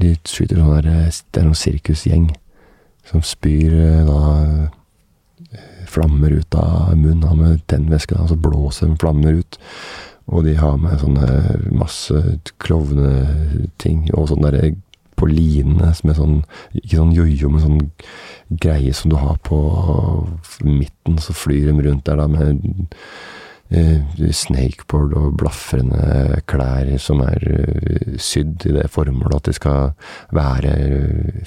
De skyter sånn der Det er noen sirkusgjeng som spyr da flammer ut av munnen. Har med tennvæske, og så blåser de flammer ut. Og de har med sånne masse klovneting og sånn derre på linene med sånn Ikke sånn jojo, men sånn greie som du har på midten, så flyr de rundt der da med eh, snakeboard og blafrende klær som er uh, sydd i det formålet at de skal være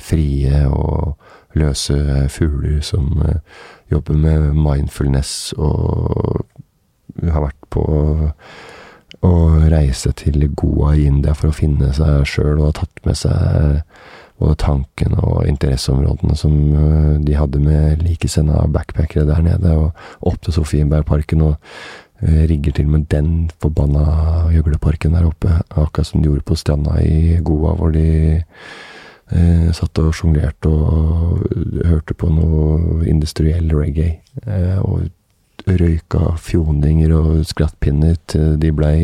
frie og løse fugler som jobber med mindfulness og har vært på å reise til Goa i India for å finne seg sjøl, og har tatt med seg både tankene og interesseområdene som de hadde med likesinnede backpackere der nede, og opp til Sofienbergparken og rigger til med den forbanna gjøgleparken der oppe, akkurat som de gjorde på stranda i Goa, hvor de eh, satt og sjonglerte og hørte på noe industriell reggae. Eh, og røyka fjoninger og skrattpinner til de blei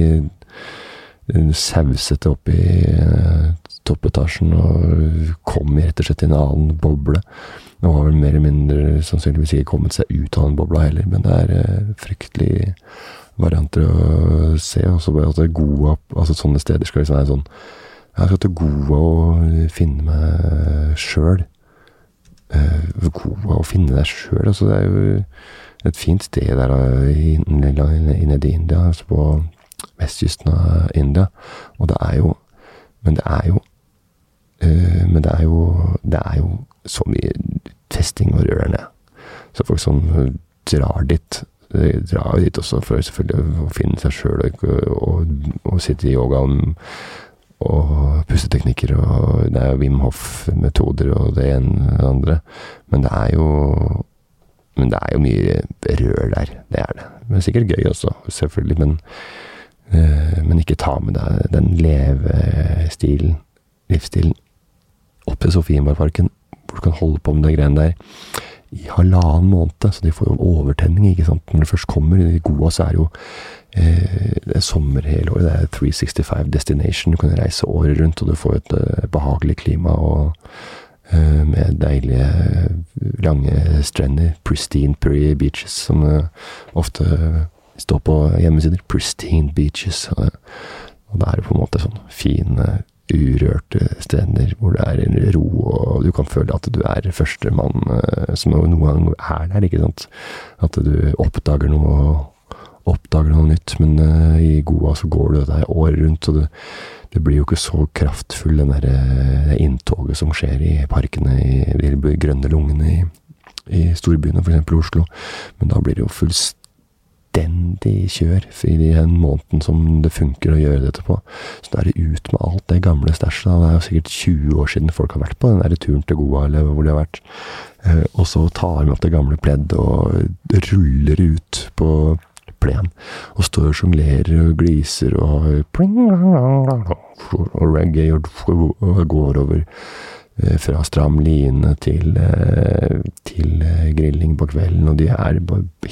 sausete opp i eh, toppetasjen og kom rett og slett i en annen boble. Nå har vel mer eller mindre sannsynligvis ikke kommet seg ut av den bobla heller, men det er eh, fryktelig varianter å se. Også at det er gode altså Sånne steder skal liksom være sånn Jeg skal til Goa og finne meg sjøl. Eh, Goa og finne deg sjøl. Altså, det er jo et fint sted der i, nede i India, altså på vestkysten av India. Og det er jo Men det er jo uh, Men det er jo Det er jo så mye testing og rør der nede. Så folk som drar dit, drar dit også for selvfølgelig å finne seg sjøl og, og, og, sitte i yoga og, og pusteteknikker og det er jo Wim Hoff-metoder og det ene og det andre. Men det er jo men det er jo mye rør der. Det er det. Men sikkert gøy også, selvfølgelig. Men, øh, men ikke ta med deg den levestilen, livsstilen, opp til Sofienbergparken, hvor du kan holde på med de greiene der i halvannen måned. Så de får jo overtenning, ikke sant. Når det først kommer i Goa, så er jo eh, det er sommer hele året. Det er 365 destination. Du kan reise året rundt, og du får et eh, behagelig klima. og Eh, med deilige, lange strender. Pristine Puri beaches, som eh, ofte står på hjemmesider. Pristine beaches. Og da er det på en måte sånn fine, urørte strender hvor det er en ro, og du kan føle at du er førstemann eh, som noen gang er der, ikke sant. At du oppdager noe, oppdager noe nytt. Men i Goa så går du der året rundt, og det, det blir jo ikke så kraftfull, den der eh, inntoget som skjer i parkene, i de grønne lungene i, i storbyene, f.eks. Oslo. Men da blir det jo fullstendig kjør i den måneden som det funker å gjøre dette på. Så da er det ut med alt det gamle stæsjet. Det er jo sikkert 20 år siden folk har vært på den der turen til Goa, eller hvor de har vært. Eh, og så tar de opp det gamle pleddet og ruller ut på plen. Og står og sjonglerer og gliser og og reggae og går over fra stram line til, eh, til eh, grilling på kvelden, og de er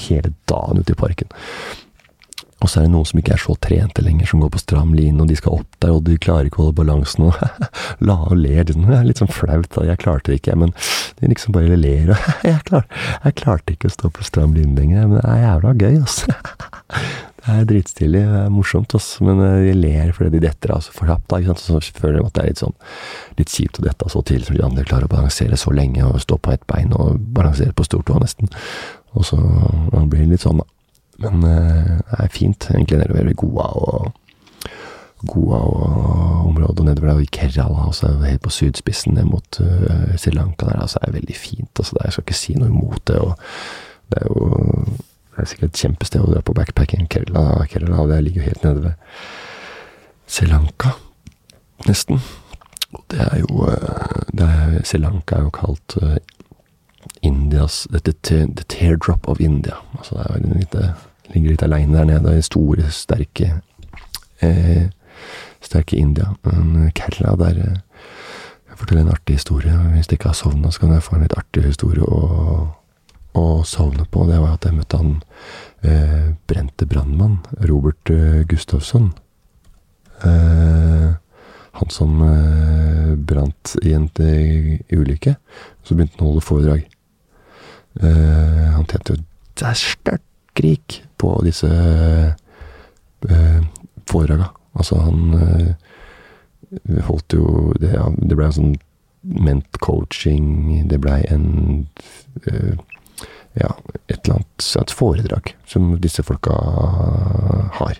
hele dagen ute i parken. Og så er det noen som ikke er så trente lenger, som går på stram line, og de skal opp der, og de klarer ikke å holde balansen, og la og ler. Det er litt sånn flaut, da. Jeg klarte det ikke, men de liksom bare ler, og jeg, klar, jeg klarte ikke å stå på stram line lenger, men det er jævla gøy, altså. Det er dritstilig, det er morsomt, altså, men eh, de ler fordi de detter av så og så føler de at det er litt sånn litt kjipt å dette så tidlig som de andre klarer å balansere så lenge og stå på ett bein og balansere på stortåa nesten. Og så blir det litt sånn, da. Men eh, det er fint. Egentlig nedover veldig Goa og Goa og området nedover der i Kerala, altså helt på sydspissen ned mot uh, Sri Lanka der, altså er veldig fint. altså der, Jeg skal ikke si noe imot det. og Det er jo det er sikkert et kjempested å dra på backpacking. Kerala, Kerala det ligger jo helt nede ved Sri Lanka, nesten. Og det er jo uh, det er, Sri Lanka er jo kalt uh, Indias the, the, the, teardrop of India. Altså det er litt, Ligger litt aleine der nede i store, sterke eh, sterke India. Men eh, Kerala, der eh, Jeg forteller en artig historie. Hvis du ikke har sovna, så kan du få en litt artig historie å, å sovne på. Det var at jeg møtte han eh, brente brannmann, Robert eh, Gustavsson. Eh, han som eh, brant i en ulykke. Så begynte han å holde foredrag. Eh, han tjente jo er skrik på disse eh, foredraga. Altså, han eh, holdt jo Det, det blei en sånn ment coaching, det blei en eh, Ja, et eller annet et foredrag som disse folka har.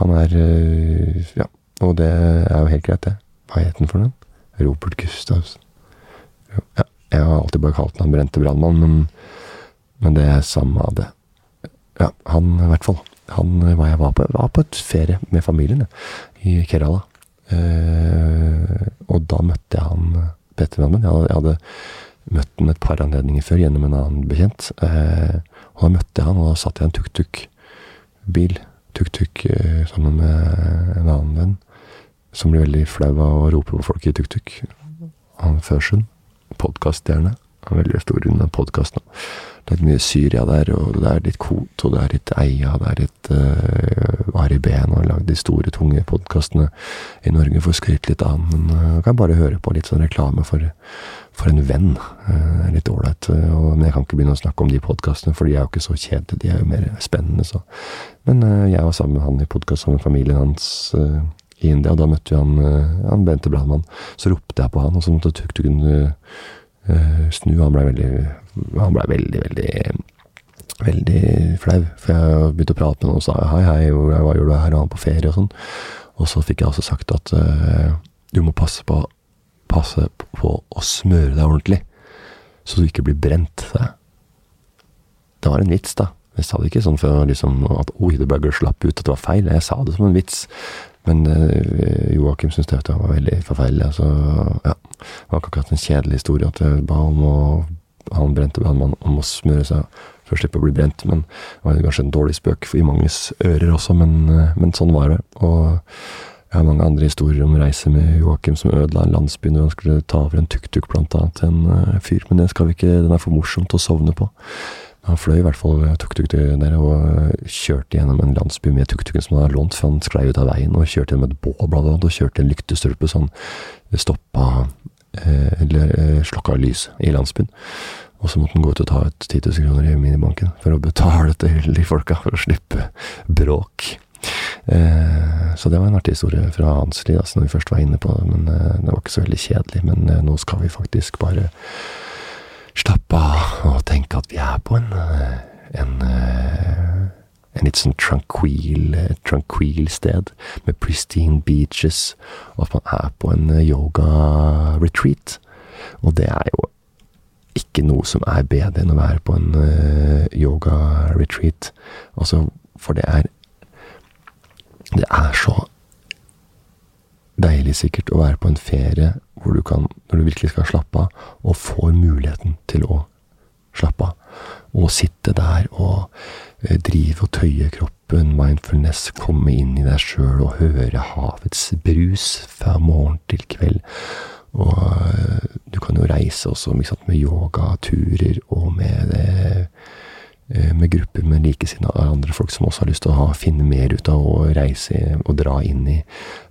Han er eh, Ja, og det er jo helt greit, det. Hva het han for noe? Robert Gustavsen. Ja, jeg har alltid bare kalt han Brente brannmann, men, men det er samme av det. Ja, han i hvert fall. Han var jeg var på, var på et ferie med familien i Kerala. Eh, og da møtte jeg han Petter Mannen. Jeg, jeg, hadde møtt han et par anledninger før gjennom en annen bekjent. Eh, og da møtte jeg han, og da satt jeg i en tuk-tuk-bil. Tuk-tuk eh, sammen med en annen venn. Som blir veldig flau av å rope på folk i tuk-tuk. Han Førsund. Podkaststjerne. Veldig stor under podkasten. Det er mye Syria der, og det er litt Kot, og det er litt Eia, det er litt uh, Ari Behn har lagd de store, tunge podkastene i Norge for å skryte litt av Men uh, kan bare høre på litt sånn reklame for, for en venn. Uh, litt ålreit. Uh, men jeg kan ikke begynne å snakke om de podkastene, for de er jo ikke så kjedelige. De er jo mer spennende, så. Men uh, jeg var sammen med han i podkast sammen med familien hans i India, og da møtte vi han, han Bente Brannmann. Så ropte jeg på han, og så måtte tuk-tuken snu. Han blei veldig han ble veldig, veldig veldig flau. For jeg begynte å prate med ham og sa hei, hei, hva gjør du her, og han på ferie og sånn. Og så fikk jeg også sagt at uh, du må passe på, passe på å smøre deg ordentlig, så du ikke blir brent. Det. Det var en vits, da. Jeg sa det ikke sånn for liksom, at oi, det bare slapp ut at det var feil. Jeg sa det som en vits. Men uh, Joakim syntes det var veldig forferdelig. Altså, ja. Det var akkurat en kjedelig historie at jeg ba om å han brente brannmann om å smøre seg for å slippe å bli brent. Men det var kanskje en dårlig spøk i manges ører også, men, eh, men, sånn var det. Og jeg har mange andre historier om reiser med Joakim som ødela en landsby når han skulle ta over en tuk-tuk, blant annet, til en uh, fyr. Men det skal vi ikke, den er for morsom til å sovne på. Han fløy i hvert fall tuk-tuk der og kjørte gjennom en landsby med tuk-tuken som han hadde lånt, for han sklei ut av veien og kjørte gjennom et bål, blant annet, og kjørte en lyktestolpe så han stoppa Eh, eller eh, slokka lyset i landsbyen. Og så måtte han gå ut og ta ut 10 000 kroner i minibanken for å betale til de folka, for å slippe bråk. Eh, så det var en artig historie fra hans liv, altså, når vi først var inne på det. Men eh, det var ikke så veldig kjedelig. Men eh, nå skal vi faktisk bare slappe av og tenke at vi er på en, en en litt sånn tranquil, tranquil sted, med pristine beaches, og at man er på en yoga-retreat. Og det er jo ikke noe som er bedre enn å være på en yoga-retreat. Altså, for det er Det er så deilig sikkert å være på en ferie hvor du kan, når du virkelig skal slappe av, og får muligheten til å slappe av. Og sitte der og Eh, drive og tøye kroppen, mindfulness, komme inn i deg sjøl og høre havets brus fra morgen til kveld. Og eh, du kan jo reise også sant, med yogaturer og med det, med grupper med likesinnede andre folk som også har lyst til å ha, finne mer ut av å reise og dra inn i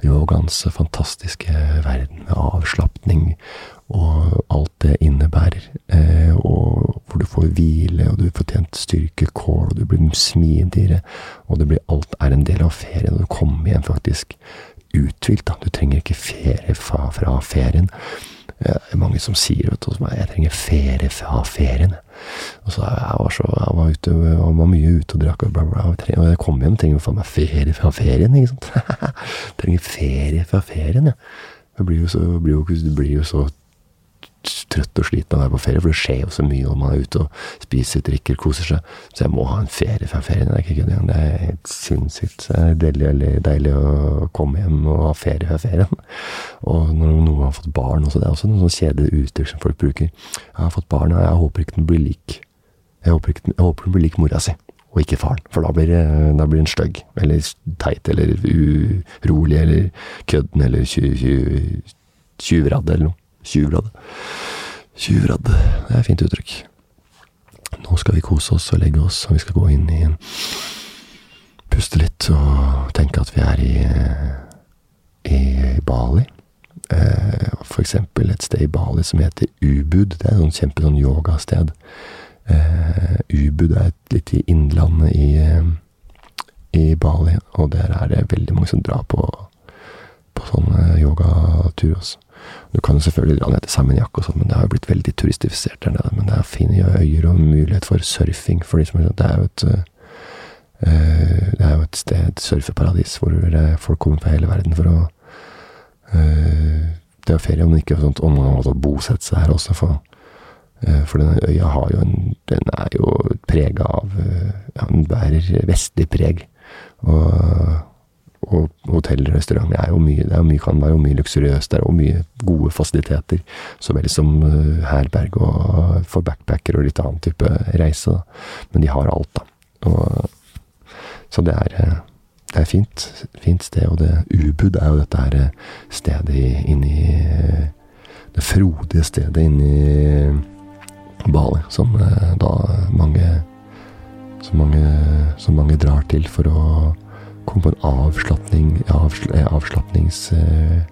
yogaens fantastiske verden med avslapning og alt det innebærer. Eh, og hvor du får hvile, og du får tjent styrke, kål, og du blir smidigere. Og det blir alt er en del av ferien, og du kommer igjen faktisk uthvilt. Du trenger ikke ferie fra, fra ferien. Det er mange som sier vet du, jeg trenger ferie fra ferien. Og så jeg var, så, jeg var, ute, jeg var mye ute og drakk, og, bla, bla, og jeg kom hjem og trenger faen meg ferie fra ferien. ikke sant? trenger ferie fra ferien, jeg. Det blir jo så, blir jo, blir jo så trøtt og sliten av å være på ferie, for det skjer jo så mye, når man er ute og spiser, drikker, koser seg. Så jeg må ha en ferie fra ferien. Det er ikke kødd Det er helt sinnssykt. Det er deilig, deilig, å komme hjem og ha ferie fra ferien. Og når noen har fått barn også, det er også noen sånne kjedelige uttrykk som folk bruker. 'Jeg har fått barn, og jeg håper ikke den blir lik Jeg håper, ikke, jeg håper den blir lik mora si og ikke faren. For da blir, da blir den stygg, eller teit, eller urolig, eller kødden, eller tjuvradd, eller noe. Tjuvradd. Tjuvradd. Det er et fint uttrykk. Nå skal vi kose oss og legge oss, og vi skal gå inn i Puste litt og tenke at vi er i, i Bali. Eh, for eksempel et sted i Bali som heter Ubud. Det er et kjempe sånn yogasted. Eh, Ubud er litt i innlandet i, i Bali, og der er det veldig mange som drar på, på sånne yogatur også. Du kan jo selvfølgelig dra ned til Saminyak og sånn, men det har jo blitt veldig turistifisert der nede. Men det er fine øyer og mulighet for surfing for de som er Det er jo et uh, Det er jo et sted, surfeparadis, hvor folk kommer fra hele verden for å uh, Det er ferie, om det ikke er sånt, om man har bosette seg her også. For, uh, for denne øya har jo en Den er jo prega av Ja, den bærer vestlig preg. Og og hotell, restaurant er jo mye, det er mye, kan være mye luksuriøst der, og mye gode fasiliteter. Så vel som uh, herberg og for backpacker og litt annen type reise. Da. Men de har alt, da. Og, så det er, eh, det er fint. Fint sted. Og det Ubud er jo dette her eh, stedet inni Det frodige stedet inni Bali, som da mange så mange, mange drar til for å kom på en avslapning, avsl, eh, avslapningstur.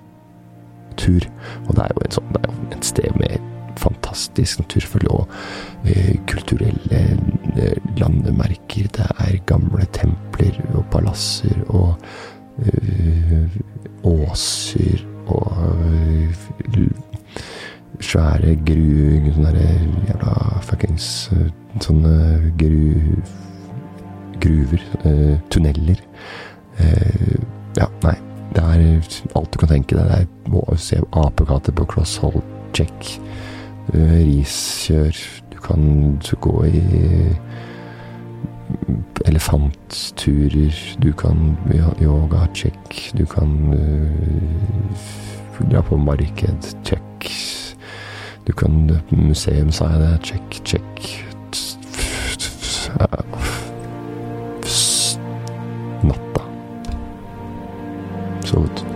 Og det er jo et, sånt, det er et sted med fantastisk natur, og uh, kulturelle landemerker. Det er gamle templer og palasser og uh, åser og svære gru... Sånne jævla fuckings Sånne gru gruver, eh, tunneler. Eh, ja, nei. Det er alt du kan tenke deg. Det er å se apekatter på Crosshold, check. Eh, riskjør. Du kan gå i elefantturer. Du kan yoga, check. Du kan dra på marked, check. Du kan Museum, sa jeg det. Check, check. вот.